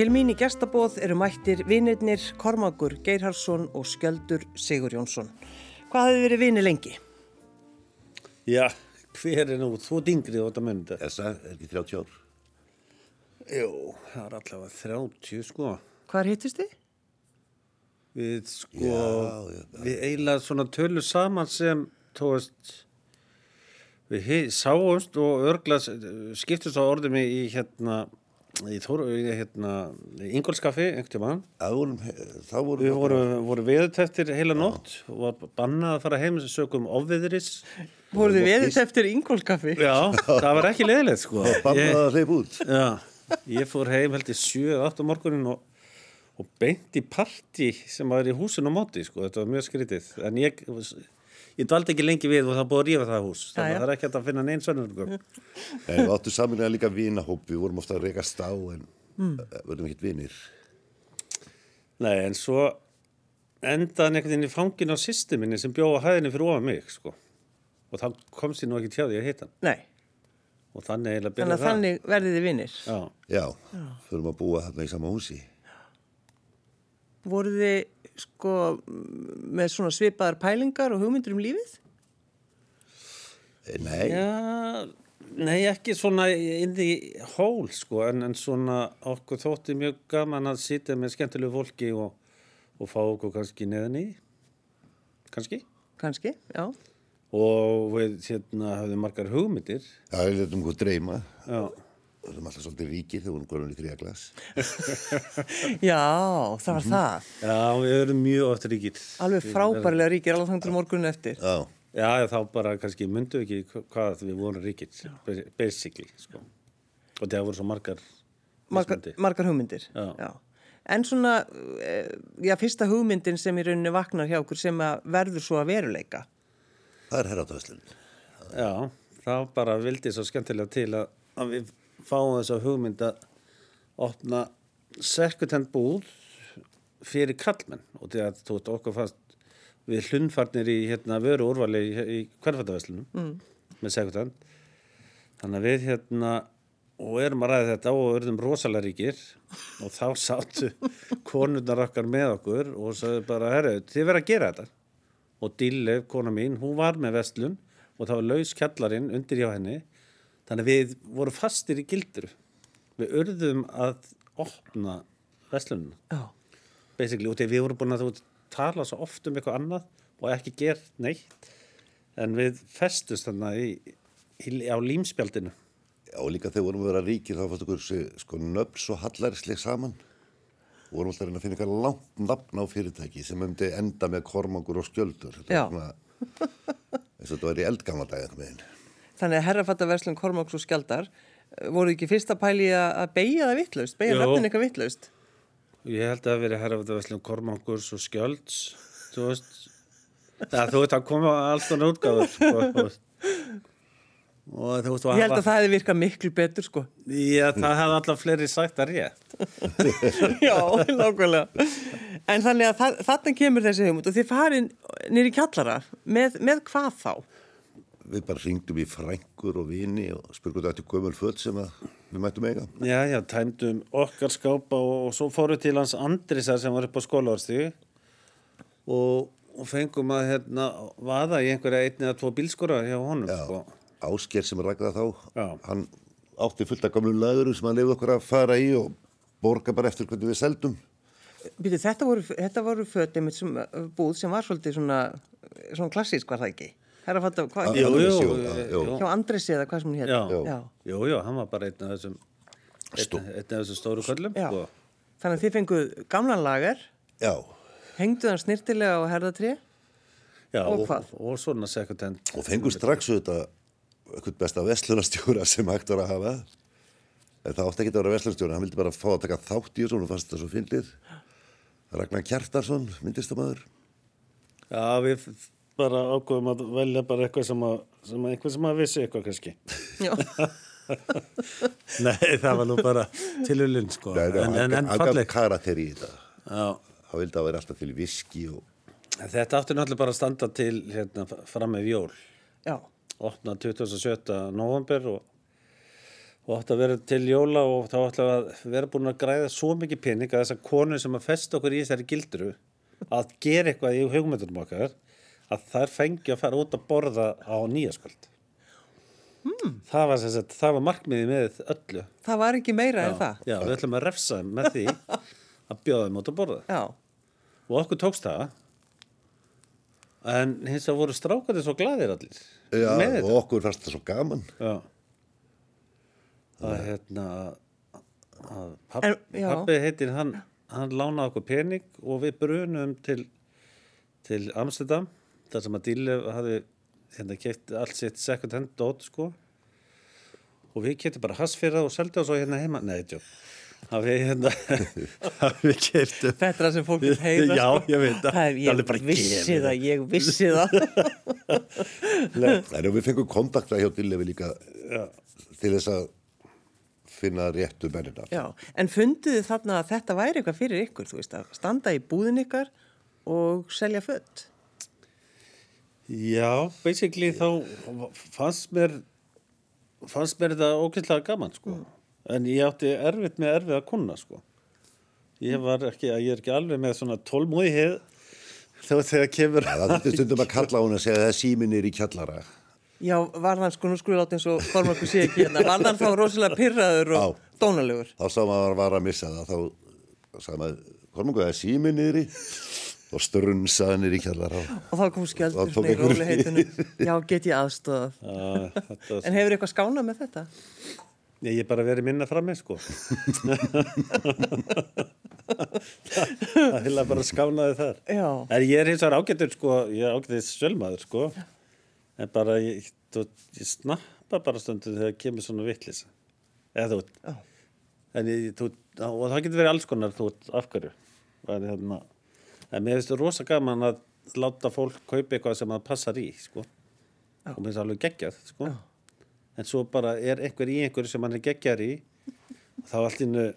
Til mín í gestabóð eru mættir vinirnir Kormakur Geirharsson og Skjöldur Sigur Jónsson. Hvað hefur verið vinir lengi? Já, hver er nú? Þú dingri á þetta mynda. Þessa er ekki 30 ár. Jú, það er allavega 30 sko. Hvar hittist þið? Við sko, Já, já, við eiginlega svona tölum saman sem, veist, við sáumst og örgla skiptust á orðum í hérna, í Þóru, hérna, í Ingolskaffi, einhvern tímann. Það vorum, þá vorum Við vorum, vorum veðuteftir heila nótt og var bannað að fara heim sem sögum ofviðris. Voruð þið veðið eftir Ingólskaffi? Já, það var ekki leiðilegt sko. bannað Ég- að hleypa út. Já, ég fór heim held í 7-8 morgunin og, og beint í partí sem var í húsinu á móti, sko, þetta var mjög skrítið. En ég, ég dvaldi ekki lengi við og það búið að rífa það hús. Þannig að það er ekki hægt að finna neins sönnur. En við áttum saminlega líka vinahópi, við vorum ofta að rekast á en mm. verðum ekkert vinir. Nei, en svo endaði einhvern veginn í fangin á systeminni sem bjóða hæðinni fyrir ofan mig, sko. Og þá komst ég nú ekki tjá því að hann. Nei, Og þannig þannig að þannig verðið þið vinir. Já. Já, förum að búa þarna í sama húsi. Voruð þið sko með svona svipaðar pælingar og hugmyndur um lífið? Eh, Nei, Já, nei ekki svona inn í hól sko en, en svona okkur þótti mjög gaman að sitja með skemmtilegu fólki og, og fá okkur kannski neðan í kannski Kanski, já. og við hérna höfðum margar hugmyndir það er þetta um hvað dreyma. Já, Við erum alltaf svolítið ríkir þegar við vorum komin í þrjaglas. Já, það var það. Já við erum mjög oft ríkir Alveg frábærlega ríkir alveg þangt til morgunin eftir. Já, Já, þá bara kannski myndu ekki hvað við vorum ríkir basically sko og það voru svo margar Margar, margar hugmyndir. Já. En svona, eh, já, fyrsta hugmyndin sem í rauninni vaknar hjá okkur sem að verður svo að veruleika. það er herratöðslun. Já, þá bara vildi svo skemmtilega til að, að við fáum þess að hugmynd að opna sekkutent búð fyrir kallmenn og því að þú veist okkur fast við hlundfarnir í hérna vöru úrvali í, í hverfættavæslunum mm. með sekkutent þannig að við hérna og erum að ræða þetta og erum rosalega ríkir og þá sáttu konurnar okkar með okkur og sagði bara, herru, þið verða að gera þetta. Og Dille, kona mín, hún var með vestlun og það var laus kjallarinn undir hjá henni þannig að við vorum fastir í gildur við urðum að opna vestlununa Já. basically, og þegar við vorum búin að þú tala svo oft um eitthvað annað og ekki gert neitt en við festust þannig í, í, á límspjaldinu Já, líka þegar vorum við að vera ríkir þá fannst okkur sko nöfn svo hallarisleg saman. Og vorum alltaf að reyna að finna eitthvað langt nafn á fyrirtæki sem myndi enda með kormangur og skjöldur. Þetta Já. svona, eins og þetta var í eldgamla dag eitthvað með henni. Þannig að herrafattaverslun Kormáks og Skjaldar eh, voru ekki fyrst að pæli að að beigja það vittlaust, beigja Jú. nafnin eitthvað vittlaust. ég held að það veri herrafættavæslum Kormangurs og Skjölds þú veist það, þú veist að koma alls konar útgáður sko, Ég held hafa- að það hefði virkað miklu betur sko. Já, það hefði alltaf fleiri sagt að rétt. Já, nákvæmlega. En þannig að þarna kemur þessi hugmynd og þið farin nýri kjallara með, með hvað þá? Við bara ringdum í frængur og vini og spurgum þetta til gömul föld sem að við mættum eiga. Já, já, tæmdum okkar skápa og, og svo fóru til hans Andrisar sem var upp á skólavarsti og, og fengum að hérna, vaða í einhverja einni eða tvo bílskora hjá honum. Já, Sko. Ásker sem er rækða þá, Já. hann átti fullt af gamlu lagurum sem hann lefði okkur að fara í og borga bara eftir hvernig við seldum. Býtu, þetta voru, þetta voru fötum sem búð sem var svolítið svona, svona klassísk var það ekki? Herrafatta, hvað? Já, Jú, jú, jú, jú, já, jú. Hjá Andresi eða hvað sem hún hér? Já. Já. Jú, jú, hann var bara einn af þessum, einn, af þessum stóru köllum. Já. Sko. Þannig að þið fenguð gamlan lagar, Já, hengduð hann snirtilega á herðatrið Já, Og og, hvað? og svona sekundent. og fengum strax auðvitað eitthvað besta vestlunarstjóra sem hægt var að hafa. En það átti ekki að vera vestlunarstjóra, hann vildi bara fá að taka þátt í þessu og fannst það svo fyndið. Ragnar Kjartarsson, myndistamæður. Já, við bara ákveðum að velja bara eitthvað sem að, sem að einhver sem að vissi eitthvað kannski. Já. Nei, það var nú bara tilhulinn, sko. Nei, en, en, en falleg. karakter í þetta. Já. Hann vildi að vera alltaf til viski og Þetta átti náttúrulega bara að standa til hérna, fram með jól. Já. Opna 27. november og, og átti að vera til jóla og þá ætla að vera búin að græða svo mikið pening að þessar konur sem að festa okkur í þessari gildru að gera eitthvað í hugmyndunum okkar að þær fengi að fara út að borða á nýjaskvöld hmm. það, var, sem sagt, það var markmiði með öllu Það var ekki meira en það. Já, við ætlum að refsa þeim með því að bjóða þeim út að borða Já. og okkur tókst það en hins að voru strákarnir svo glaðir allir Já, með þetta og okkur fannst það svo gaman. Já Það er hérna að papp, En- já. pappi heitir hann, hann lánaði okkur pening og við brunum til til Amsterdam þar sem að Dílev hafi hérna keitt allt sitt second hand dot sko og við keitum bara hassfyrra og seldi og svo hérna heima nei, tjó að við hérna við keitum Þetta er það sem fólk vil heyra. Já, sko. ég veit það. það. er- Ég bara vissi gefið það, ég vissi það. Nei, við fengum kontakta hjá Dillefi líka Já. til þess að finna réttu mennina. Já, en funduðu þarna að þetta væri eitthvað fyrir ykkur, þú veist, að standa í búðin ykkar og selja fött. Já, basically þá fannst mér fannst mér þetta ógæslega gaman sko. en ég átti erfitt með erfið að kunna sko. ég var ekki, ég er ekki alveg með svona tólmúðið þá þegar kemur Það þurfti stundum að kalla á hún að segja það síminir í kjallara. Já, var hann sko, nú skulle láta eins og Kormakur sé ekki hérna, var hann þá rosalega pyrraður og Já. dónalegur. Þá sá maður var að missa það, þá sagði maður, kormungu, það er síminir í og strunsaði niður í kjallara. Og þá kom skjöldur svona í róliheitinu. Já, get ég aðstofað. En hefur eitthvað skánað með þetta? Ég hef bara verið minna frammi sko Það hefði bara skánaði þar Já. En ég er hins vegar ágættur sko Ég er ágættur sölmaður sko En bara ég, þú, ég snappa bara stundum þegar kemur svona vitlis Eða þú Já. En ég, þú, og það getur verið alls konar þú veist, af hverju en, hérna, en mér finnst það rosa gaman að láta fólk kaupa eitthvað sem það passar í sko. og mér finnst það alveg geggjað sko. en svo bara er einhver í einhverju sem hann er geggjar í og þá allt innu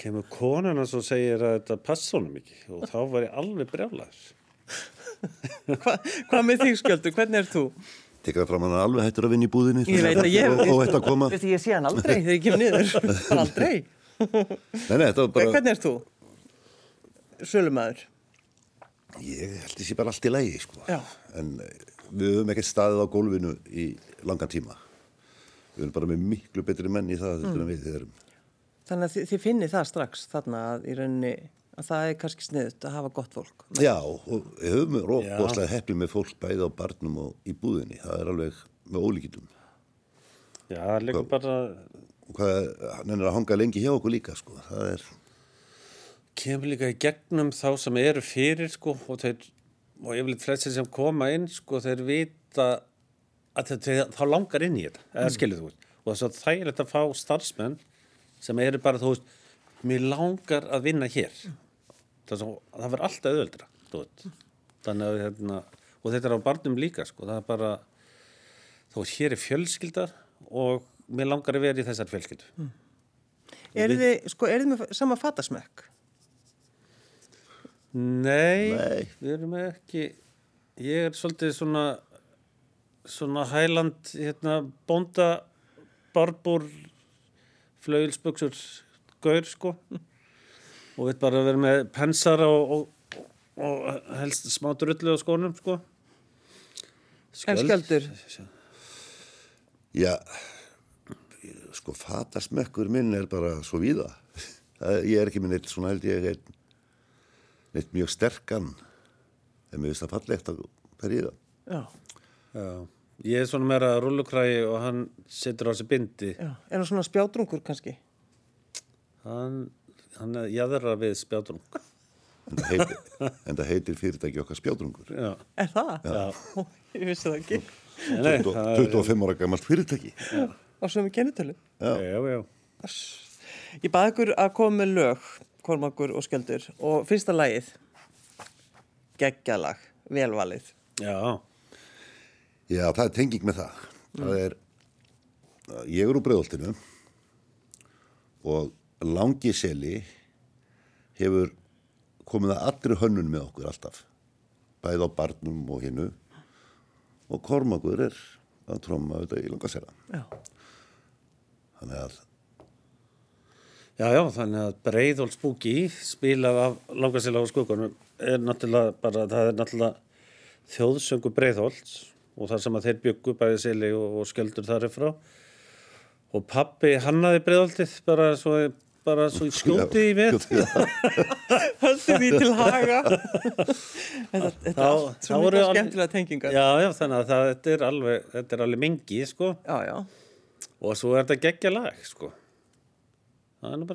kemur konan og svo segir að þetta passa honum ekki og þá var ég alveg brjálaður Hva, hvað með þig skjöldur? Hvernig er þú? Tekkaði fram hann alveg hættur að vinna í búðinni. Ég veit að ég... Og, og þetta að koma. Veistu, ég sé hann aldrei þegar ég kemur niður. Bara aldrei. Nei, nei, þetta bara, Hvernig er þú? Sölumæður. ég held þessi bara allt í lægi, sko. En eh, við höfum ekkert staðið á gólfinu í langan tíma. Við erum bara með miklu betri menn í það mm. en við þið erum. Þannig að þið, þið finnið það strax þarna að í rauninni að það er kannski sniðut að hafa gott fólk. Já, og við höfum rosalega heppið með fólk bæði á barnum og í búðinni. Það er alveg með ólíkitum. já, það leikur bara Og hvað, hann er að hanga lengi hjá okkur líka, sko. Það er, kemur líka í gegnum þá sem eru fyrir sko og þeir og yfirleitt flestir sem koma inn sko þeir vita að þeir, þeir, þá langar inn í þetta eða skilur þú veist. Og þess að þægilegt að fá starfsmenn sem eru bara þú veist mér langar að vinna hér. Það, svo, það verður alltaf auðveldra þú veist. Þannig að hérna og þetta er á barnum líka sko það er bara þú veist hér er fjölskyldar og mér langar að vera í þessar fjölskyldu. Er þið, sko, er þið með sama fatasmekk? Nei, Nei. við erum ekki ég er svolítið svona svona hæland hérna bónda barbúr flauilsbuksur gaur sko og við bara vera með pensara og, og, og helst smá drullu á skónum sko En skjöldur? já, sko, fatasmekkur minn er bara svo víða. Það, ég er ekki með neitt svona held ég neitt, neitt mjög sterkan. En mér finnst það fallegt að það er í það. Já, Já. Ég er svona meira rullukrægi og hann setur á sig bindi já. Er það svona spjátrungur kannski? hann, hann er jæðra við spjátrung En það heitir, en það heitir fyrirtæki okkar spjátrungur. Já, Er það? já. Ég vissi það ekki. Nei, það er- 25 ára gammalt fyrirtæki. Á sömu kennitölu. Já. Já, já. Ég baði ykkur að koma með lög, Kormakur og Skjöldur og fyrsta lagið, geggjalag, velvalið. Já, Já, það er tenging með það. Það er, ég er úr bregðoltinu og langi seli hefur komið að allri hönnun með okkur alltaf. Bæði á barnum og hinnu og Kormakur er að tróma þetta í langa sela. Já. Þannig að, Já, já, þannig að Breiðholt Spooky spilað af langarsila á skuggunum er náttúrulega bara, það er náttúrulega þjóðsöngu Breiðholt og það sem að þeir byggu bæði sili og, og sköldur þar er frá. Og pappi hannaði Breiðholtið bara svo, bara svo skjóti í með Höldu því til haga. Þetta, þetta er svo alveg- skemmtilega tengingar. Já, já, þannig að það, þetta er alveg, þetta er alveg mengi, sko. Já, já. og svo er þetta geggja lag, sko það er nú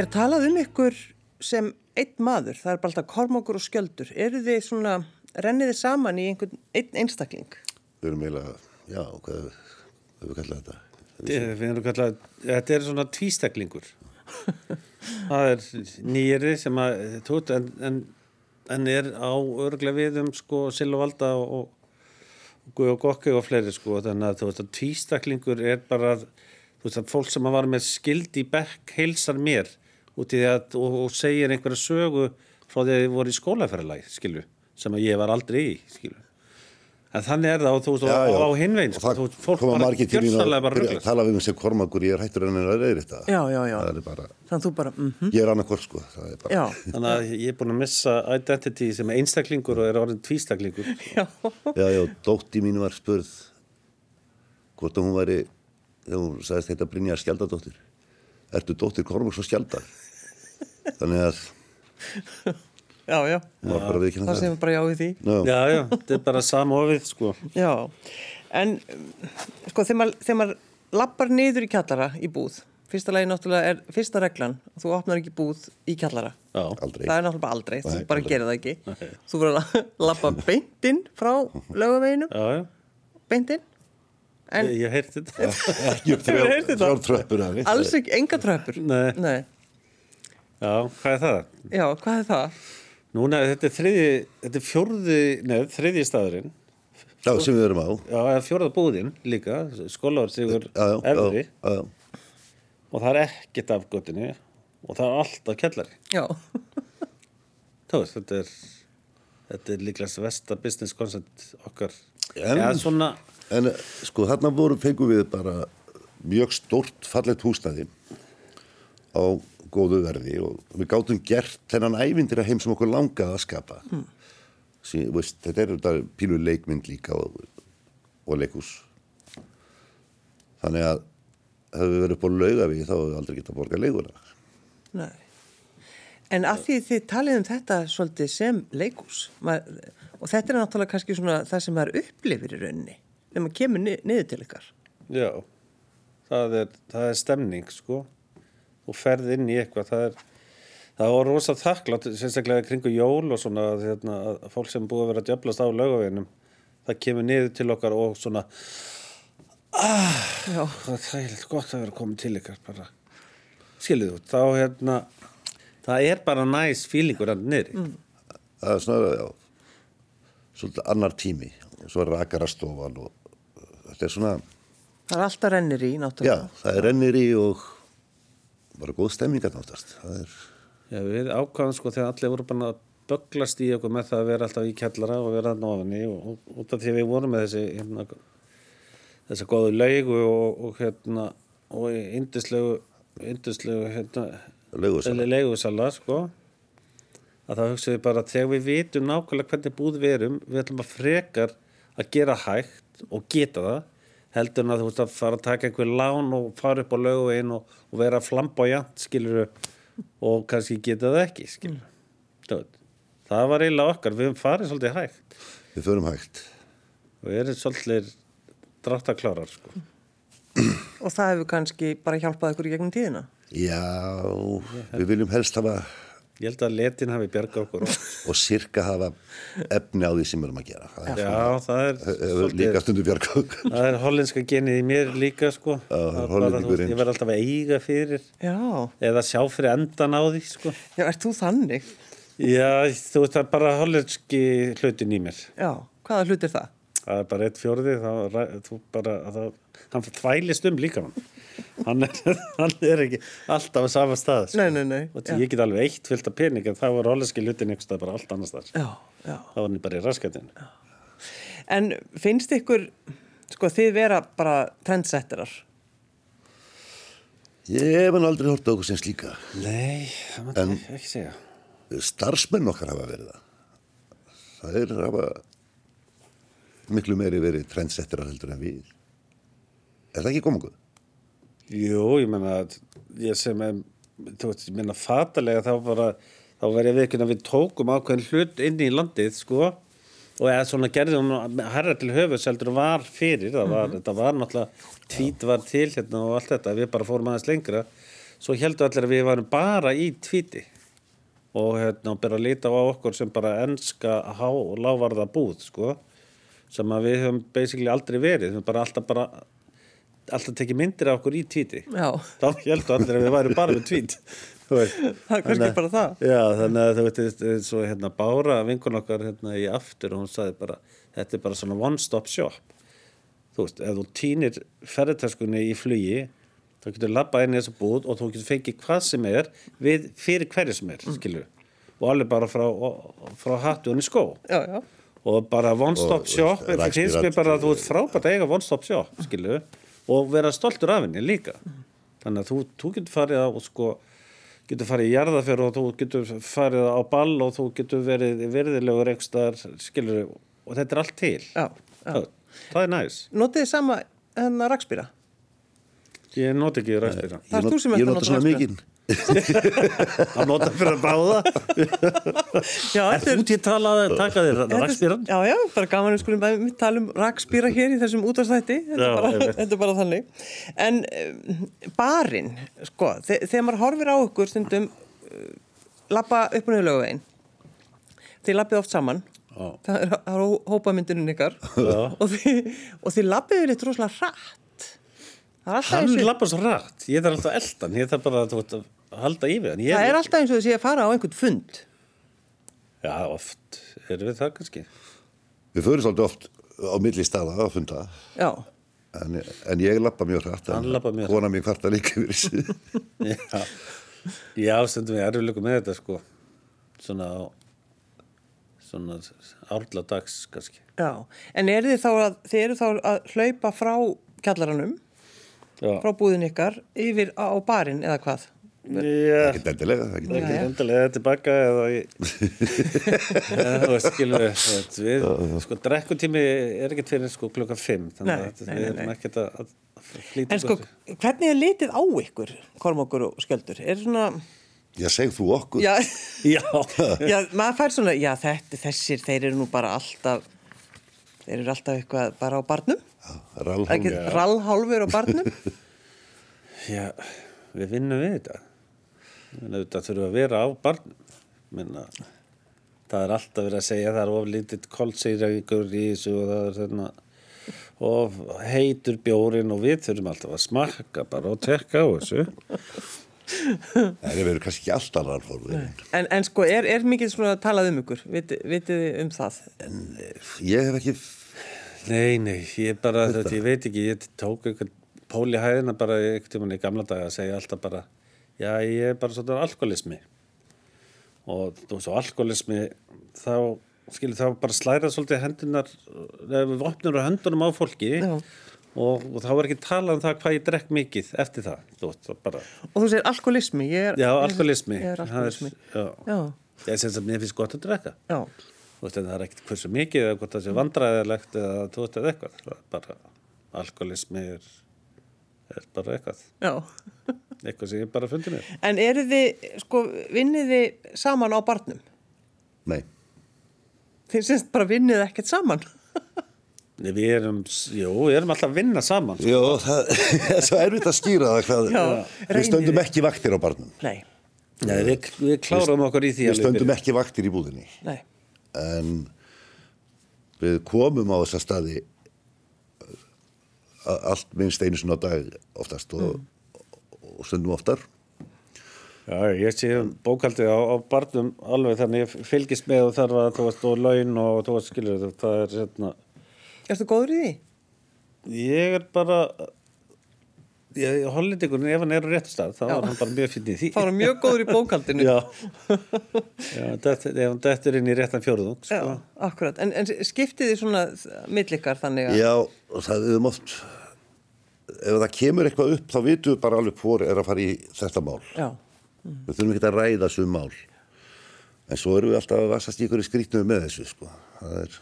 Er talað um ykkur sem einn maður, það er bara alltaf kormokur og skjöldur, eru þið svona, rennið þið saman í einhvern einn einstakling? við erum eiginlega, já, hvað hvað við kallað þetta? Þetta- Við erum kallað, þetta er svona tvístaklingur það er nýri sem að tótt en, en, en er á örglega við um sko Silvalda og, og Guð og Gokki og fleiri sko þannig að þú veist að tvístaklingur er bara þú veist að fólk sem að var með skild í bekk heilsar mér út í því að og, og segir einhverja sögu frá því að þið voru í skólaferðalagi skilu sem að ég var aldrei í skilu en þannig er það og þú veist og, og á sko, þú það veist, fólk koma bara margir til mín gjörsamlega að bara byrja að ruglast tala við mig sem kormakur, ég er hættur en að reyðir þetta Já, já, já. það er bara, Þannig að þú bara, mhm, ég er annað sko það er bara, já, Þannig að ég er búin að missa identity sem er einstaklingur og er orðin tvístaklingur. já, já, já, dótti mín var spurð hvort að hún væri þegar hún sagðist þetta Brynja Skjaldadóttir ertu dóttir Kormáks og Skjaldar þannig að Já, já. Bara Það það. sem bara já við því. Já. Já, já, þetta er bara samofið, sko. Já. En, sko, þegar maður, þegar maður lappar niður í kjallara í búð, fyrsta lagi náttúrulega er fyrsta reglan, að þú opnar ekki búð í kjallara. Já. Aldrei. Það er náttúrulega bara aldrei, þú Nei, bara aldrei. gerir það ekki. Þú verður að lappa beintinn frá lögaveginum, beintinn, en ég, ég heyrti þetta. Ekki upp Hefurðu heyrt þetta? þrjár tröppur af alls ekki, enga tröppur. Nei. Nei. Já, hvað er það? Já, hvað er það? Núna, þetta er þriði, þetta er fjórði, neð, þriði staðurinn. Já, sem við erum á. Já, fjórða búðin líka, skólaður sigur Já, já, já, efri. já, já. Og það er ekkert af göttinni og það er alltaf kjallari. Já, veist, þetta er, þetta er líklega vesta business concept okkar. En- Já, svona, En sko þarna voru, fengum við bara mjög stórt fallegt húsnæði á góðu verði og við gátum gert þennan ævindir heim sem okkur langaði að skapa. Mm. Sí, veist, þetta er þetta pílu leikmynd líka og, og leikus. Þannig að hefur við verið upp á laugavíð þá hefur við aldrei getað að borga leiguna. nei. En að því þið talið um þetta svolítið sem leikús og þetta er náttúrulega kannski svona það sem maður upplifir í rauninni þegar maður kemur ni niður til ykkar. já, það er, það er stemning, sko. Þú ferð inn í eitthvað, það er, það var rosa þakklátt, sérstaklega kringu jól og svona, að, hérna, að fólk sem búið að vera að djöflast á laugaveginum, það kemur niður til okkar og svona, Já, það er gott að vera komið til ykkar bara skiluðu út, þá hérna það er bara næs fílingur hann niðri mm. Það er já, svolítið annar tími. Svo er rakarastofan og þetta er svona, það er alltaf rennir í já, náttúrulega. það er rennir í og bara góð stemmingar náttúrulega. Það er... Já, við ákvaðum sko þegar allir voru bara að bögglast í okkur með það að vera alltaf í kellara og vera að nofinni og, og út af því við vorum með þessi hérna, þessa góðu laugu og, og hérna og indislegu indislegu hérna Leigusala. leigusala sko að þá hugsaðu við bara þegar við vitum nákvæmlega hvernig búð við erum við ætlum að frekar að gera hægt og geta það heldur en að þú veist að fara að taka einhver lán og fara upp á löguvegin og, og vera flamboyant skilur og kannski geta það ekki skilur mm. það var eiginlega okkar, við höfum farið svolítið hægt Við förum hægt. og erum svolítið dráttaklárar sko. Og það hefur kannski bara hjálpað ykkur í gegnum tíðina. Já, við viljum helst hafa ég held að letin hafi bjargað okkur og sirka hafa efni á því sem við erum að gera. Það er, já, það er hefur líka stundu bjargað. það er hollenska genið í mér líka sko. það er Hollendingurinn. ég verð alltaf að eiga fyrir Já, eða sjá fyrir endan á því sko. já, ert þú þannig? já, þú veist það er bara hollenski hlutin í mér Já, hvaða hlut er það? Það er bara eitt fjórði þá, þú bara, það, hann þvælist um líka hann hann er, hann er ekki alltaf á sama stað sko. Nei, nei, nei. og ég get alveg eitt fyllt af pening en það var hollenski hlutin einhvers stað bara allt annars þar Já, já. það var hann bara í raskatinn En finnst ykkur, sko, þið vera bara trendsetterar? Ég hef hann aldrei hort á okkur sem slíka. nei, það En- ekki segja Starfsmenn okkar hafa verið það. Það er hafa miklu meiri verið trendsettir heldur en við. Er það ekki komunguð? Jú, ég menna að ég sem er, þú veist, ég menna fatalega þá bara, þá verið við ekki að við tókum ákveðin hlut inn í landið, sko, og eða svona gerðum herra til höfus heldur var fyrir, það var, þetta var náttúrulega, tvít var til hérna og allt þetta, við bara fórum aðeins lengra, svo heldur allir að við varum bara í tvíti og hérna, að líta á okkur sem bara enska há og lávarða búð, sko, sem að við höfum basically aldrei verið, við höfum bara alltaf bara alltaf tekið myndir af okkur í tvíti þá heldur allir að við værum bara með tvít. Það er kannski bara það. já, þannig að þú veit svo hérna Bára, vinkun okkar hérna í aftur og hún sagði bara, þetta er bara svona one stop shop. Þú veist, ef þú týnir ferðartaskunni í flugi þá getur labbað inn í þessa búð og þú getur fengið hvað sem er við fyrir hverju sem er, skilur og alveg bara frá, frá hattu hann í skó. Já, já. Og bara one stop shop og það finnst mér bara að þú ert frábært að eiga one stop shop skilu, og vera stoltur af henni líka. Þannig að þú, þú getur farið á sko, getur farið í jarðafjör og þú getur farið á ball og þú getur verið verðilegur ekstar skilur, og þetta er allt til. Já, já. Það, það er næs Notið þið sama hennar rakspýra? ég noti ekki er Ég þú sem not- Ég að nota nota svona mikinn. að nota fyrir að báða. Já, Er þú til að tala, taka þér er- rakspýran? Já, já, bara gaman við skulum bara tala um rakspýra hér í þessum útvarstætti þetta, er þetta er bara þannig. En um, barinn, sko þe þegar maður horfir á ykkur stundum uh, lappa upp og niður lögvegin þið lappið oft saman. Já. það er, það er hópamyndunin ykkar. Og þið, og þið lappið yfir eitt rosalega er alltaf Hann svo rætt, ég þarf alltaf eldan, ég þarf bara að halda í við hann. Ég, Það er alltaf eins og sé að fara á einhvern fund. Já, oft erum við það kannski. Við förum svolítið oft á milli staða að funda. Já, en, en ég lappa mjög hrætt Hann labbar mjög Kona mín kvarta líka yfir þessu. Já, já. Stundum við erum með þetta sko, svona á, svona árla dags kannski. já. En eru þið þá að, þið eru þá að hlaupa frá kjallaranum Já, frá búðin ykkar yfir á barinn eða hvað? Já. Ekki endilega, er ekki endilega tilbaka eða veist, skilur við, sko, drekkutími er ekkert fyrir sko klukkan 5, þannig Nei, að nei, við nei, erum nei. ekkert að, að flýta En sko, hvernig er litið á ykkur, Kormokur og Skjöldur? Er svona, Já, segð þú okkur já, Já, já, maður fær svona, já, þetta, þessir, þeir eru nú bara alltaf, þeir eru alltaf eitthvað bara á barnum, rallhálfur á barnum. já, við vinnum við þetta. Þetta þurfum að vera á barnum. Minna, það er alltaf verið að segja það er of lítið kolsýrægur í þessu og það er þarna of heitur bjórin og við þurfum alltaf að smakka bara og tekka á þessu. Það er verið kannski ekki alltaf rallhálf En, en sko, er, er mikið svona talað um ykkur, Viti, vitið þið um það? Ég hef ekki Nei, nei, ég bara, þetta, ég veit ekki, ég tók einhvern pól í hæðina bara tímann í gamla daga að segja alltaf bara, já, ég er bara svona alkoholismi. Og og alkoholismi þá, skilur, þá bara slæra svolítið hendunar, við opnum á höndunum á fólki og, og þá er ekki talað um það hvað ég drekk mikið eftir það, þú Og þú segir alkoholismi, ég er... já, alkoholismi. Ég er Já, ég sem að mér finnst gott að drekka. Já, Þú veist, það er ekkert hversu mikið eða hvort það sé vandræðilegt eða þú veist, eða eitthvað. Bara, alkoholismi er, er bara eitthvað. já. Eitthvað sem ég bara fundi mér. En eru þið, sko, vinnið þið saman á barnum? Nei, Þið syns bara vinnið ekkert saman? Nei, við erum, jú, við erum alltaf að vinna saman. sko. Jó, það er svo erfitt að skýra það hvað Já, Við stöndum ekki vaktir á barnum Nei, Nei, við, við klárum okkur í því Við stöndum ekki vaktir í búðinni nei, en við komum á þessa staði allt minnst einu sinna á dag oftast og, og stundum oftar Já, ég sé bókaldið á, á barnum alveg þannig ég fylgist með og þarf að, þú veist, og laun og þú veist, skilur þetta, það er, hérna, ertu góður í því? ég er bara, hollendingurinn, ef hann er á réttu stað, þá Já. er hann bara mjög í því. Fára mjög góður í bókaldinu. Já, Já þetta, ef hann dettur inn í réttan fjóruðung, Já, sko. akkurat. En, en skiptið þið svona millikar þannig að... Já, og það við um oft ef það kemur eitthvað upp þá vitum við bara alveg hvor er að fara í þetta mál Já, við þurfum ekki að ræða svo um mál en svo erum við alltaf að vassast í ykkur skrýtnum með þessu sko. það er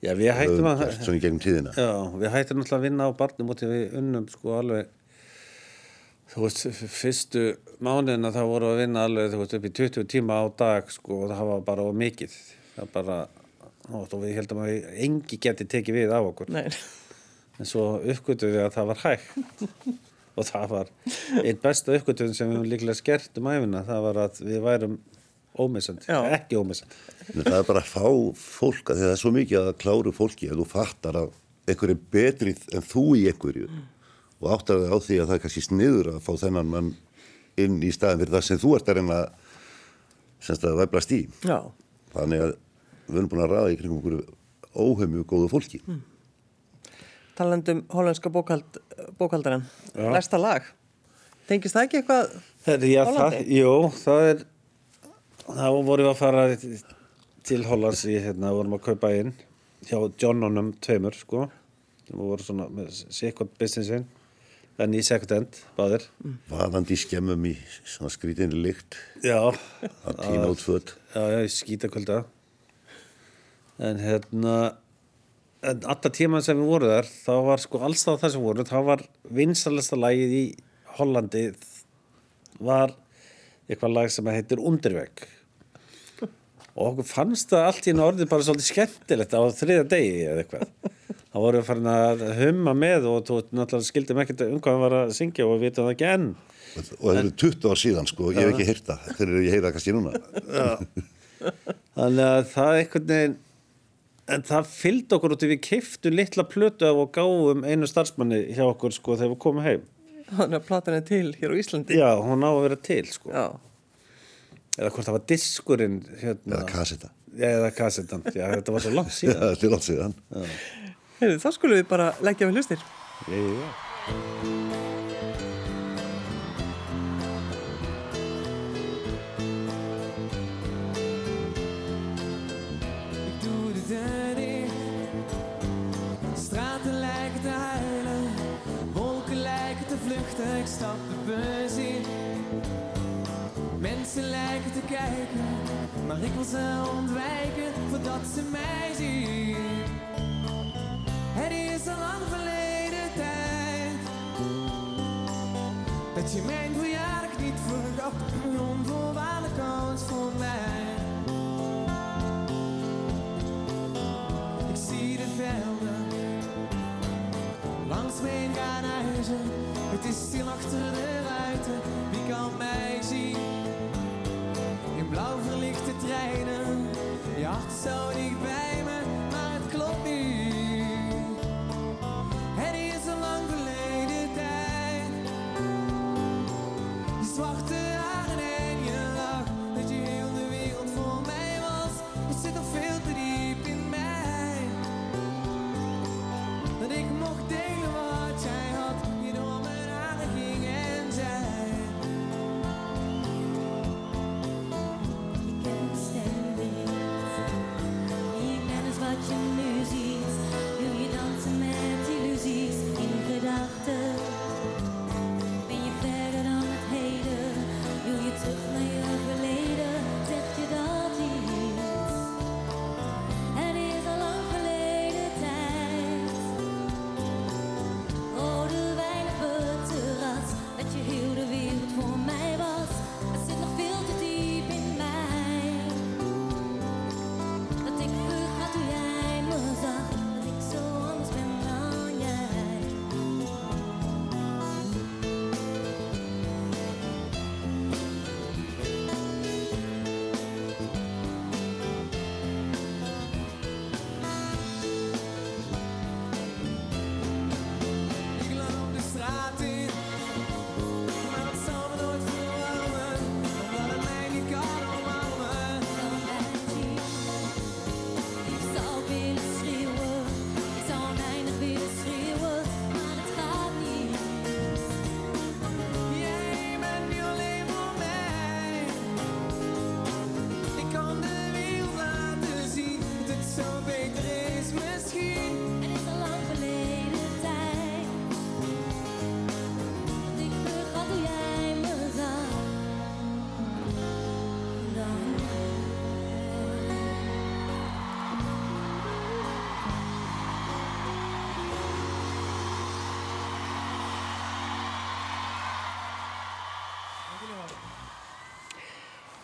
Já, við hættum að, gert svona í gegnum tíðina já, við hættum náttúrulega að vinna á barnum út í við unnum, sko, alveg, þú veist, fyrstu mánuðina þá vorum við að vinna alveg, þú veist, upp í 20 tíma á dag, sko, og það var bara of mikið. Það bara, þú veist, og við heldum að við engi geti tekið við á okkur. nei, En svo uppgötum við að það var hægt. og það var einn besta uppgötum sem við höfum líklega skert um æfina, það var að við værum ómissandi, ekki ómissandi. En það er bara að fá fólk að því það er svo mikið að kláru fólki að þú fattar að einhver er betri en þú í einhverju og áttar þig á því að það er kannski sniður að fá þennan mann inn í staðin fyrir það sem þú ert að reyna semst að væblast í já, þannig að við erum búin að ræða í kringum okkur óheimju góðu fólki talandum hollandska bókald, bókaldaran. Næsta lag. Tengist það ekki eitthvað? Það, Hollandi? jú, það er þá vorum við að fara til Hollands í, hérna, vorum að kaupa inn hjá Johnonum tveimur, sko. Sem voru svona með second businessin en í second end, báðir. Vaðandi í skemmum í svona skrítinni lykt. Já, að tína út föt. Já, já, í skítakvölda. En hérna en alltaf tíma sem við vorum þar þá var sko alls það það sem voru þá var vinsalasta lagið í Hollandi var eitthvað lag sem heitir Underveg og okkur fannst það allt í orðið bara svolítið skemmtilegt á þriða degi eða eitthvað. Þá vorum við farin að humma með og þú náttúrulega skildum ekkert um hvað hann var að syngja og við vitum það ekki enn. Og það eru 20 ár síðan sko, ég hef ekki heyrt það. Þegar ég heyra kannski núna. Þannig að það einhvern veginn en það fylgdi okkur út í við kiftu litla plötu af og gáum einu starfsmanni hjá okkur sko þegar við komum heim. Þannig að platan er til hér á Íslandi. já, hún á að vera til sko. Já. Eða hvort það var diskurinn hérna, eða kasseta eða kassetan, já þetta var svo langt Já, síðan. Þetta er langt síðan. Heyrðu, þá skulum við bara leggja við hlustir. já. Ik Maar ik wil ze ontwijken voordat ze mij zien. Het is al lang verleden tijd. Dat je mijn verjaardag niet vergat. Een onvoorwaardelijk kans voor mij. Ik zie de velden langs heen gaan huizen. Het is stil achter de ruiten, wie kan mij zien? Blauw verlichte treinen, je hart zo dicht bij me, maar het klopt niet. Het is een lang verleden tijd. Je zwarte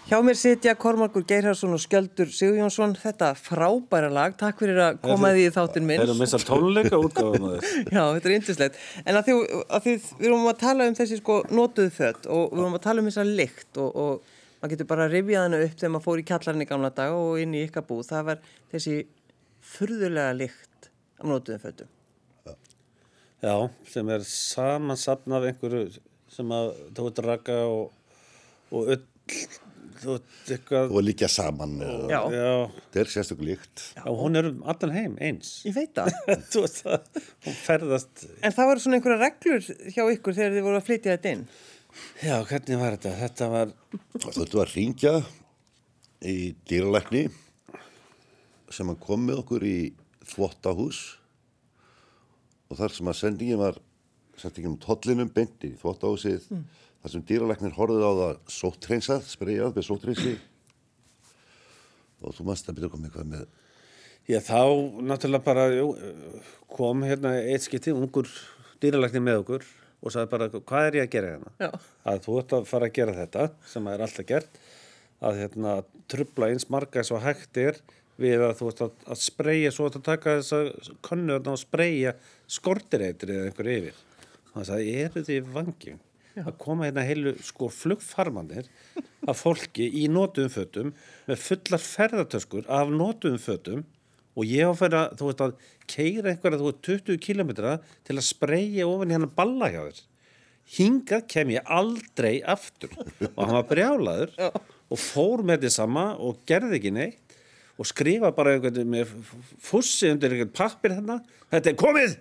Hjá mér sitja Kormakur Geirharsson og Skjöldur Sigurjónsson. Þetta frábæra lag. Takk fyrir að koma því í þáttin minn. erum missa tónleika útgáðum að þess Já, þetta er yndislegt. En að því, að því við erum að tala um þessi sko notuðu fött og við erum að tala um þessa lykt og, og maður getur bara að rifja hana upp þegar maður fór í kjallarinn í gamla daga og inn í ykkar búð. Það var þessi furðulega lykt af notuðu föttum. já, sem er samansapn af einhverju sem að ert raka og, og öll þú ert eitthvað og líka saman og Já, já, þetta er sérstaklega líkt já, hún er um allan heim eins. Ég veit það. þú veist það, hún ferðast En það var svona einhverja reglur hjá ykkur þegar þið voru að flytja þetta inn. já, hvernig var þetta? þetta var, og þetta var ringja í dýralækni sem hann kom með okkur í þvottahús. Og þar sem að sendingin var sendingin um tollinum beint í þvottahúsið þar sem dýralæknir horfið á það sóttreinsað, spreyjað með sóttreinsi og þú mannst að byrja að koma eitthvað með já, þá náttúrulega bara jú, kom hérna eitt skipti ungur dýralækni með okkur og sagði bara, hvað er ég að gera hérna? Já. Að þú ert að fara að gera þetta, sem er alltaf gert, að hérna, trubla eins marga eins og hægt er við að þú ert að, að spreyja, svo að taka þessa könnu og spreyja skortireitur eða einhver yfir. Það sagði, eru þið vangjum? Að koma hérna heilu sko flugfarmanir af fólki í nótum fötum með fullar ferðartöskur af nótum fötum og ég á að að, þú veist að keira einhverja, þú veist, 20 kilometra til að spreyja hann að balla hjá þér. Hingað kem ég aldrei aftur og hann var brjálaður og fór með því sama og gerði ekki neitt og skrifa bara einhvern með fussi undir einhvern pappir hérna, þetta er komið!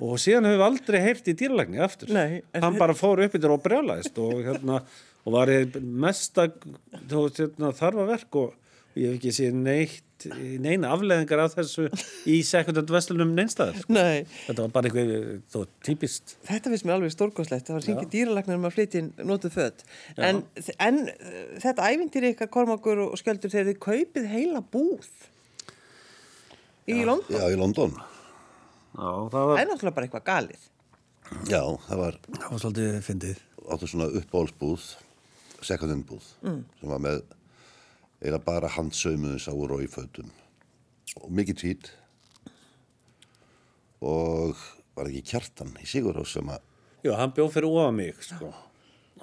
Og síðan hefur við aldrei heyrt í dýralagni aftur. Nei, hann bara fór upp yfir og brjálaðist og hérna og var þú veist, hérna, þarfa verk og ég hef ekki séð neitt neina afleðingar af þessu í sekundant vestlunum neinstæðar. Nei, Þetta var bara eitthvað, veist, típist. þetta finnst mér alveg stórkoslegt. Það var syngið dýralagnar um að flytja inn notuð föt. En, en uh, þetta ævintýri ykkar Kormakur og Skjöldur þegar þið kaupið heila búð í London. Já, í London. Já, það Það var, er náttúrulega bara eitthvað galið. Já, það var það var svolítið fyndið. áttu svona uppbólsbúð, second-hand búð, sem var með eiginlega bara handsaumuðu sáur og í fötum og mikið tvít og var ekki kjartan í Sigurhás sem að Já, hann bjóð fyrir óa mig, sko.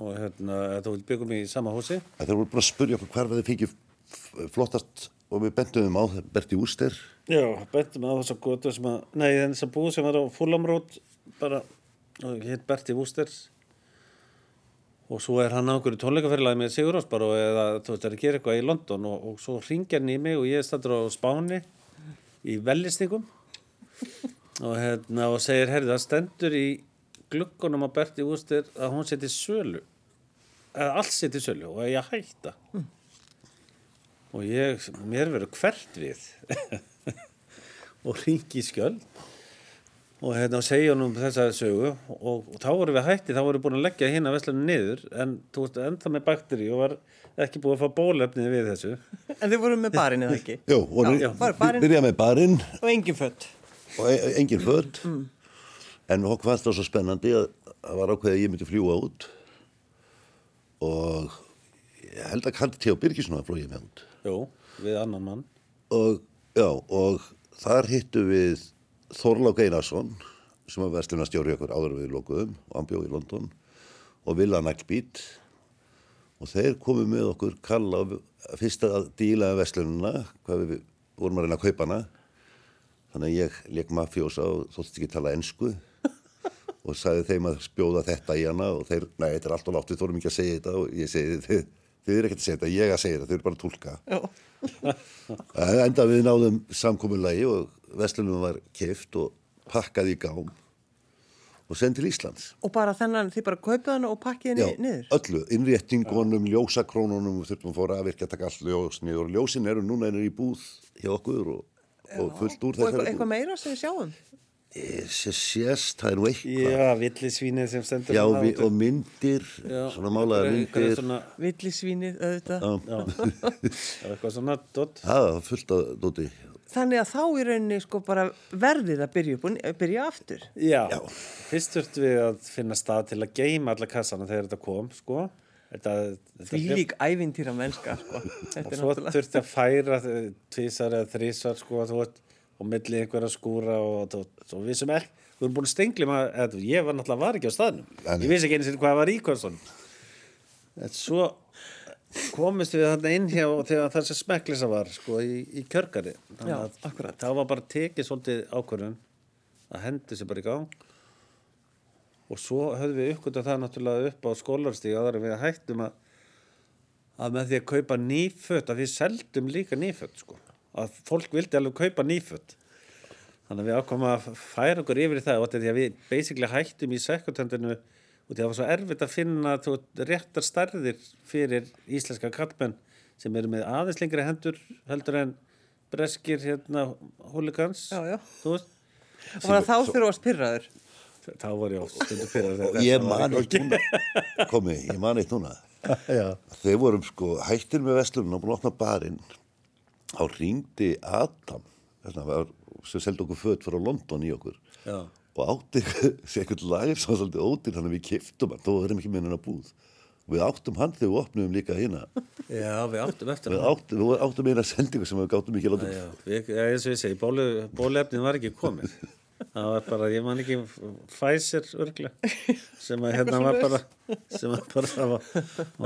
Og hérna, þú byggum í sama húsi. að þeir voru bara að spurja okkur hvar við fengið f- flottast og við bentum á Berti Úster Já, bentum á þessa götu sem að, nei, þessa búð sem var á Fulhamrót, bara, og hitt Berti Wúster. Og svo er hann á einhverju tónleikaferðilagi með Sigur Rós bara og eða, þú veist, er að gera eitthvað í London og, og svo ringja hann í mig og ég er stættur á Spáni í vellistingum og, hérna, og segir, herri, það stendur í gluggunum á Berti Wúster að hún seti sölu, eða allt seti sölu og að ég hætta. Og ég, mér verður hvert við. Og ringi í skjöld. Og hérna og segja hann um þessa sögu. Og, og þá vorum við hætti, þá vorum við búin að leggja hérna vestlunum niður. En þú veist, enda með bakteri og var ekki búin að fá bólefnið við þessu. En þið voru með barinn eða ekki? Jó, og Já, bara barinn. byrja með barinn. Og engin fött. og e engin föt. En okkur fannst það svo spennandi að það var ákveðið að ég myndi fljúa út. Og ég held að Kaldi T.O. Birgisson að flóið með út Jú, við annan mann. Og, já, og þar hittu við Þorlák Einarsson sem var verslunarstjóri okkur áður við lokuðum og hann bjóð í London og Villa Naglbít. Og þeir komu með okkur kalla fyrst að díla verslununa hvað við vorum að reyna að kaupa hana. Þannig að ég leik mafjósa og þóttist ekki tala ensku. Og sagði þeim að spjóða þetta í hana og þeir, nei, þetta er allt og látt, við þórum ekki að segja þetta og ég segi, þið, þið er ekkert að segja þetta, ég að segja þetta, þau eru bara að tólka. En enda við náðum samkomulagi og vestlunum var keift og pakkað í gám og send til Íslands. Og bara þennan, þið bara kaupið hann og pakkið Já, henni niður? öllu, innréttingunum, ljósakrónunum, þurfum að fóra að virka að taka allt ljós niður og ljósin eru núna einir í búð hjá okkur og, og fullt úr Og þessari eitthvað meira sem við sjáum? Sér sést, það er nú eitthvað. Já, villisvínið sem stendur Já, vi, og myndir, Já, svona málaðar myndir. svona, Villisvínið, auðvitað. já, eitthvað svona dot Það var fullt að dóti. Þannig að þá í rauninni sko bara verðið að byrja, upp, byrja aftur. Já, fyrst þurftum við að finna stað til að geima alla kassana þegar þetta kom, sko. Þetta, þetta Því lík ævintýra mennska, sko. Þetta og er svo náttúrulega... þurfti að færa tvisar eða þrísar, sko, þú veist, og milli einhverja skúra og, og, og við sem ekki, við erum búin að stengli maður, ég var náttúrulega var ekki á staðnum. Nei. Ég vissi ekki einu sinni hvað var í kvörsun. En svo komist við þarna inn hjá þegar það sem smekklisa var, sko, í, í kjörgari. Þannig að. Það var bara tekið svolítið ákvörðun að hendi sér bara í gang og svo höfðum við uppgötað það náttúrulega upp á skólarstíð áður en við hættum að að með því að kaupa nýfött að við seldum líka nýfött sko. Að fólk vildi alveg kaupa nýfött þannig að við ákomum að færa okkur yfir í það og þetta er því að við basically hættum í sekundhendinu og því að það var svo erfitt að finna þú, réttar stærðir fyrir íslenska kallmenn sem eru með aðeins lengri hendur heldur en breskir hérna húlikans Og bara þá þurfa að spyrraður. þá var ég á stundu fyrir þetta Ég var man eitt núna, komi, ég man eitt núna. Já. Þeir vorum sko hættir með vestlunum og búin að opna barinn. Þá ringdi Adam, vegna var, sem seldi okkur föt frá London í okkur. Já. og átti sér einhvern lager sem var svolítið ódýr þannig að við kiftum hann, þó erum ekki með hennar búð við áttum hann þegar við opnum líka hérna Já, við áttum eftir við áttum, við áttum eina sendingu sem við gáttum ekki að láta Já, við, já, eins og ég segi, bólu, bóluefnin var ekki komið. Það var bara, ég man ekki Pfizer örgla sem að hérna var bara sem að bara það var,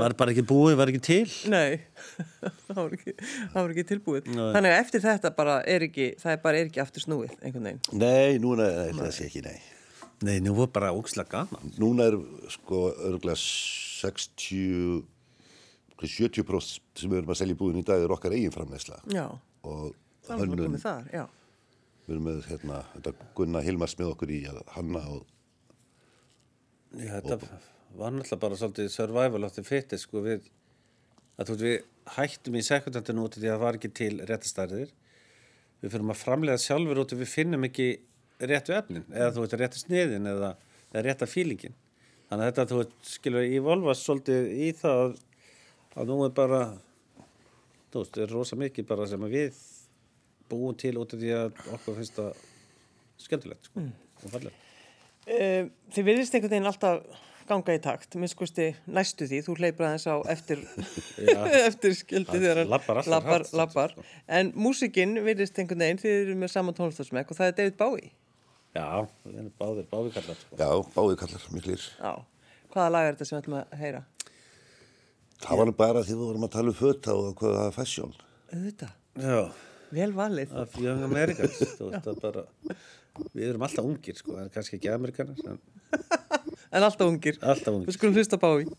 var bara ekki búið, var ekki til. Nei, það var ekki, það var ekki tilbúið. Nei. Þannig að eftir þetta bara er ekki, það er bara er ekki aftur snúið einhvern veginn. Nei, núna er það sé ekki nei Nei, nú var bara ókslega gaman. Núna er sko örgulega 60 70% sem við erum að selja í búðin í dag er okkar eigin framleysla Já, og hönnun, komið þar, já. Við erum með hérna, þetta Gunnar Hilmars með okkur í að hanna og Já, þetta var náttúrulega bara svolítið survival of the fittest, sko, við að þú veit, við hættum í sekundantinu út af því að það var ekki til réttastærðir. Við fyrir að framlega sjálfur út og við finnum ekki réttu efnin, eða þú veit, réttu sniðin eða, eða rétta fílingin. Þannig að þetta, þú veit, skilur, ég volfast svolítið í það að, að nú er bara, þú veist, er rosa mikið bara sem að við búum til út af því að okkur finnst það skemmtilegt, sko, og fallegt. Uh, þið virðist einhvern veginn alltaf ganga í takt, minnskusti næstu því, þú hleypur aðeins á eftir, eftir skildi þegar hann labbar. sko. En músikinn virðist einhvern veginn, þið eru með saman tónlistarsmekk og það er David Bowie. Já, báðir, báðir kallar, sko. já, báði kallar miklir. Já. Hvaða lag er þetta sem við ætlum að heyra? Það var bara því við vorum að tala um fötta og hvað það er fashion. Auðvitað, Já, vel valið. af Young Americans, bara, við erum alltaf ungir, sko, en kannski ekki amerikanar, en alltaf ungir. alltaf ungir. Við skulum hlusta á Bowie.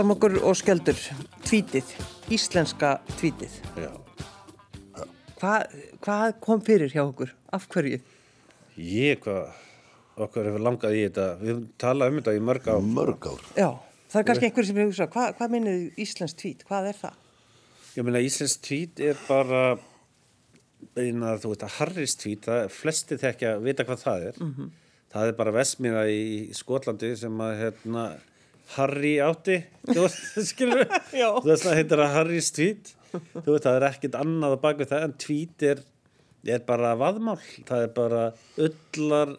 Kormokur og Skjöldur, tvítið, íslenska tvítið. Já. Hvað, hvað kom fyrir hjá okkur? Af hverju? Ég, hvað, okkur hefur langað í þetta, við höfum talað um þetta í mörg á. Mörg ár. Já, það er kannski einhverjum sem hefur hugsað, hvað, hvað minnið íslensk tvít? Hvað er það? Ég meina, Íslands tvít er bara, eina, þú veit að Harris tvít, það er flesti þekkja að vita hvað það er. Það er bara vesmiða í Skotlandi sem að, hérna, Harry átti, þú veist, skilur við? Já. Þess að heitir að Harris tvít. Þú veit, það er ekkert annað á bakvið það, en tvít er, er bara vaðmál. Það er bara öllar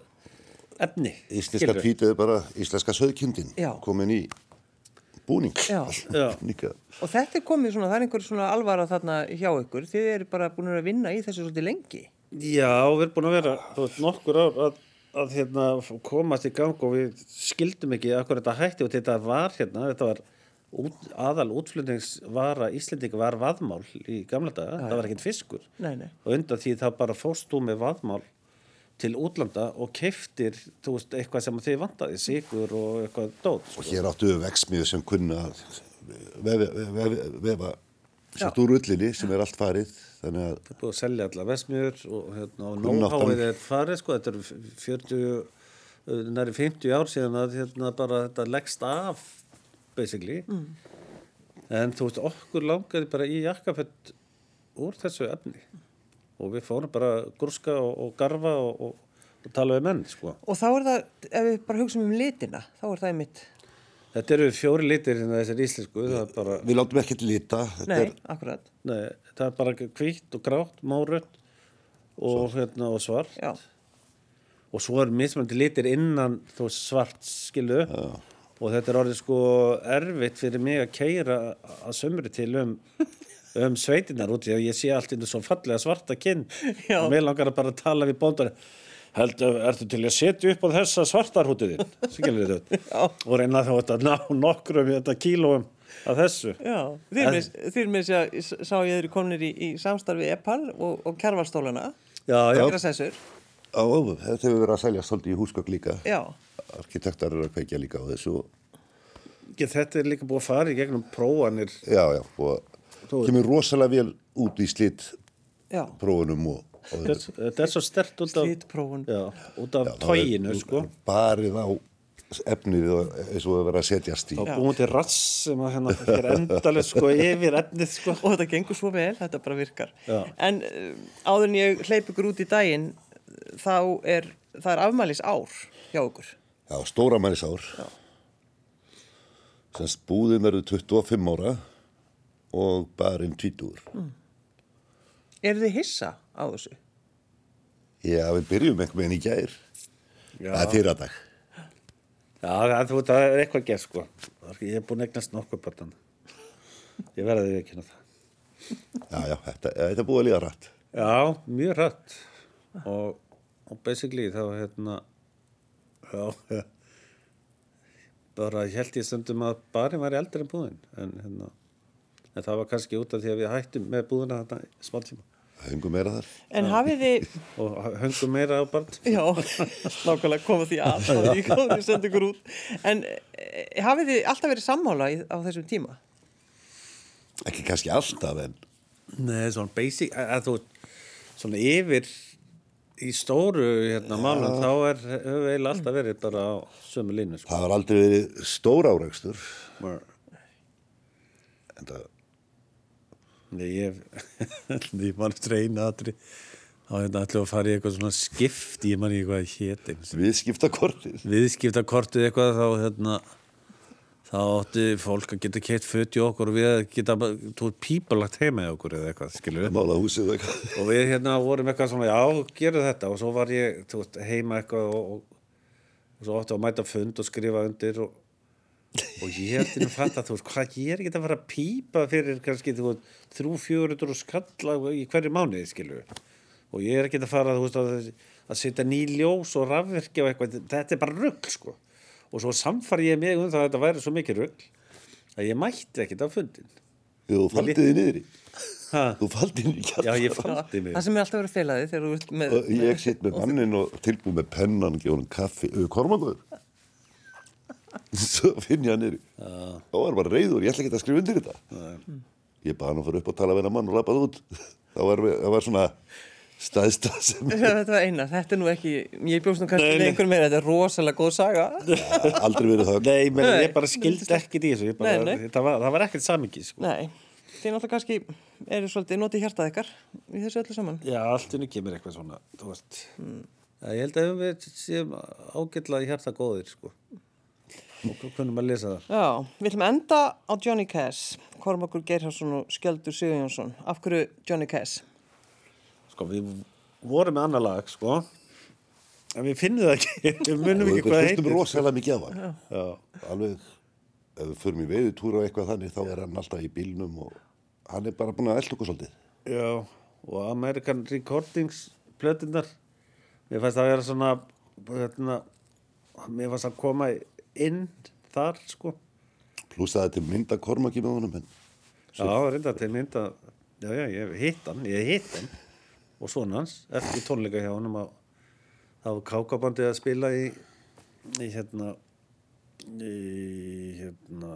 efni. Íslenska tvítið er bara íslenska söðkindin. Já. Komin í búning. Já. Já. Og þetta er komið svona, það er einhver svona alvara þarna hjá ykkur. Þið eru bara búin að vinna í þessu svolítið lengi. Já, við erum búin að vera þú veist, nokkur ár að, að hérna, komast í gang og við skildum ekki akkur þetta hætti og þetta var hérna, þetta var út, aðal útflutningsvara Íslendinga var vaðmál í gamla daga, það var ekkert fiskur Nei, nei. og undan því þá bara fórst þú með vaðmál til útlanda og keftir þú veist, eitthvað sem þið vantaði, sigur og eitthvað dót sko. Og hér áttu við vexmiðu sem kunna að vefa, vefa, vefa sett úr ullinni sem er allt farið. Þannig að Það er búið að selja alla vesmiður og, hérna, og nóháið er farið sko, þetta eru 40, uh, næri 50 ár síðan að hérna, bara þetta leggst af basically. En þú veist okkur langaði bara í jakkafett úr þessu efni. Og við fórum bara að grúska og, og garfa og, og, og tala við menn sko. Og þá er það, ef við bara hugsaum um litina, þá er það einmitt, Þetta eru fjóri litir hérna þessar íslensku bara, við látum ekkert lita. Þetta nei, er akkurat, nei, það er bara hvítt og grátt, márött og, hérna, og svart já. og svo er mismandi litir innan þú veist, svart skilu og þetta er orðið sko erfitt fyrir mig að keira að sömri til um um sveitinnar út í að ég sé allt inn svo fallega svarta kinn Já. og mér langar að bara tala við bóndar heldur, ertu til að setja upp á þessa svartarhútið þinn skilur þetta Já. og reyna þá að ná nokkrum þetta kílóum af þessu. Er með sér að sá ég þeir komnir í, í samstarfi Epal og, og á, þetta hefur verið að selja svolítið í húsgögg líka. já, Arkitektar eru að kveikja líka á þessu. þetta er líka búið að fara í gegnum prófanir. Já, já, og Þú- kemur rosalega vel út í slitt já, prófunum og þetta er- er svo stert út af tóginu er sko Barið á efnið og eins og það verið að setjast í. þá búin til rass sem að hérna er endalega sko yfir efnið sko Og þetta gengur svo vel, þetta bara virkar. Já. En uh, áður en ég hleyp ykkur út í daginn, þá er, það er afmælis ár hjá ykkur. Já, stóra mælisár. Semst búðin verður 25 ára og barinn 20. Mm. Eru þið hissa á þessu? Já, við byrjum einhvern veginn í gær. Já. Það er að dag. Já, það, þú veit, það er eitthvað gert sko. Ég hef búin að eignast nokkuð barnan. Ég verði því ekki það. Já, já, þetta, þetta búið að líða rætt. Já, mjög rætt. Og, og basically þá hérna, já, bara held ég stundum að barinn væri eldri en búðin. En, hérna, en það var kannski út af því að við hættum með búðina þarna smá tíma. Hengum meira þar. En hafið þið, Og höngum meira á barn. já, nákvæmlega koma því að, þá því komið þið senda ykkur út. En eh, hafið þið alltaf verið sammála í, á þessum tíma? Ekki kannski alltaf, en Nei, svona basic, að, að þú, svona yfir í stóru hérna málum, þá er, hefur við eiginlega alltaf verið bara á sömu línu, sko. það har aldrei verið stór áreikstur. En það, Nei, ég, ég man eftir eina aðri, hérna ætlum við að fara í eitthvað svona skipt, ég man ekki hvað hétin, viðskipta kortið. viðskiptakortið eitthvað, þá hérna, þá átti fólk að geta keitt föt í okkur og við geta, þú veist, pípalagt heima í okkur eða eitthvað, skilur við. Mála húsið og eitthvað. og við hérna vorum eitthvað svona, já, gerum þetta og svo var ég, þú veist, heima eitthvað og, og, og svo átti að mæta á fund og skrifa undir og, og ég held að fatta, þú veist, hvað ég er ekki að fara að pípa fyrir kannski, þú veist, þrjú, fjögur og skalla í hverju mánuði, skilur og ég er ekki að fara, þú veist, að, að setja ný ljós og rafverki og eitthvað, þetta er bara rugg, sko. Og svo samfari ég mig um það að þetta væri svo mikið rugg að ég mætti ekkit á fundin Þú faldið þið niður í. ha, Þú faldið niður í já, kjallara. ég faldi mig. Það sem er alltaf verið felaði þegar þú ert með... Og ég sitt með mannin og tilbúið með pennan, gefa hann kaffi, kormangur. Svo finn ég hann þá var hann bara reyður, ég ætla ekki að skrifa undir þetta. Ég baði hann að fara upp og tala við hennar mann og lappaði út. Það var, það var svona staðsta sem Þetta var eina, þetta er nú ekki, ég bjóst nú kannski Nei, með nei. einhver meira, þetta er rosalega góð saga. aldrei verið það Nei, menn, Nei, ég bara skildi ekkit í þessu. Ég bara, Nei, nei. Það, var, það var ekkert samingi sko. Nei, þið náttúrulega kannski eru svolítið notið hjartað ykkar í þessu öllu saman. Já, allt innu kemur eitthvað svona þú veist. Já, Ég held að við séum ágætlega í hjarta góðir sko. Og kunum að lesa það Já, við ætlum að enda á Johnny Cash, Kormakur Geirharsson og Skjöldur Sigurjónsson. Af hverju Johnny Cash? sko, Við vorum með annar lag sko. en við finnum það ekki við munum við ekki hvað það heitir rosalega mikið af hann Já. alveg, ef við förum í veiðutúra og eitthvað þannig, þá er hann alltaf í bílnum og hann er bara búin að elda okkur svolítið Já, og American Recordings plötunar mér fannst það að vera svona hérna, mér fannst að koma inn þar sko. Pluss að þetta er mynda kormaki með honum en Já, reynda til mynda já, já, ég hitt hann, ég hitt hann. Og svona hans, eftir tónleika hjá honum að það var kákabandið að spila í, í hérna í hérna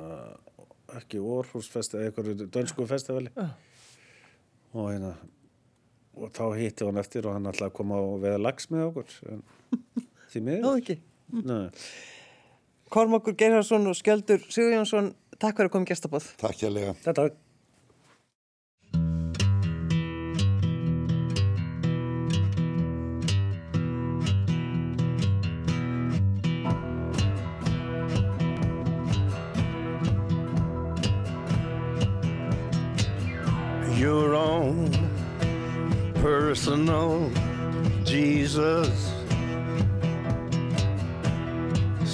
ekki Orhus festival, eitthvað dönsku festivali. Og hérna og þá hitti hann eftir og hann ætlaði að koma og veða lags með okkur en því miður. Ekki. Nei. Kormakur Geirharsson og Skjöldur Sigurjónsson, takk fyrir að koma í gestabóð. takk hérlega Þetta your own personal Jesus.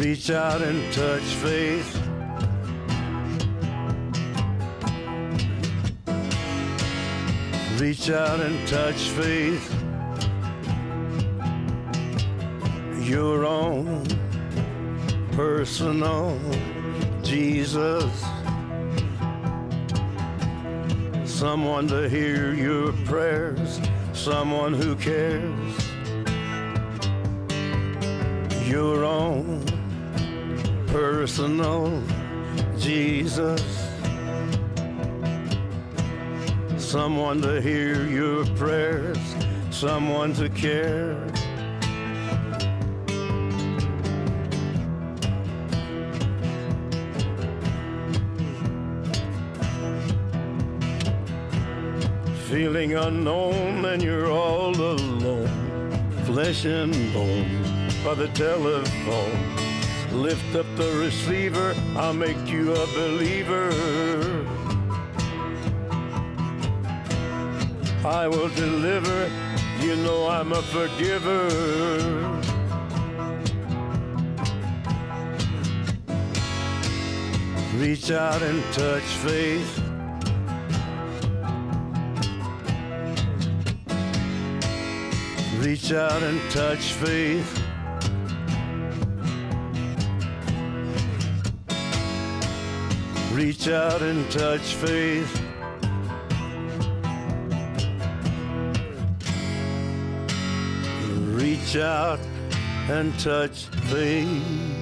Reach out and touch faith. Reach out and touch faith. Your own personal Jesus. Someone to hear your prayers, someone who cares. Your own personal Jesus. Someone to hear your prayers, someone to care. Feeling unknown and you're all alone, flesh and bone by the telephone. Lift up the receiver, I'll make you a believer. I will deliver, you know I'm a forgiver. Reach out and touch faith. Reach out and touch faith. Reach out and touch faith. Reach out and touch faith.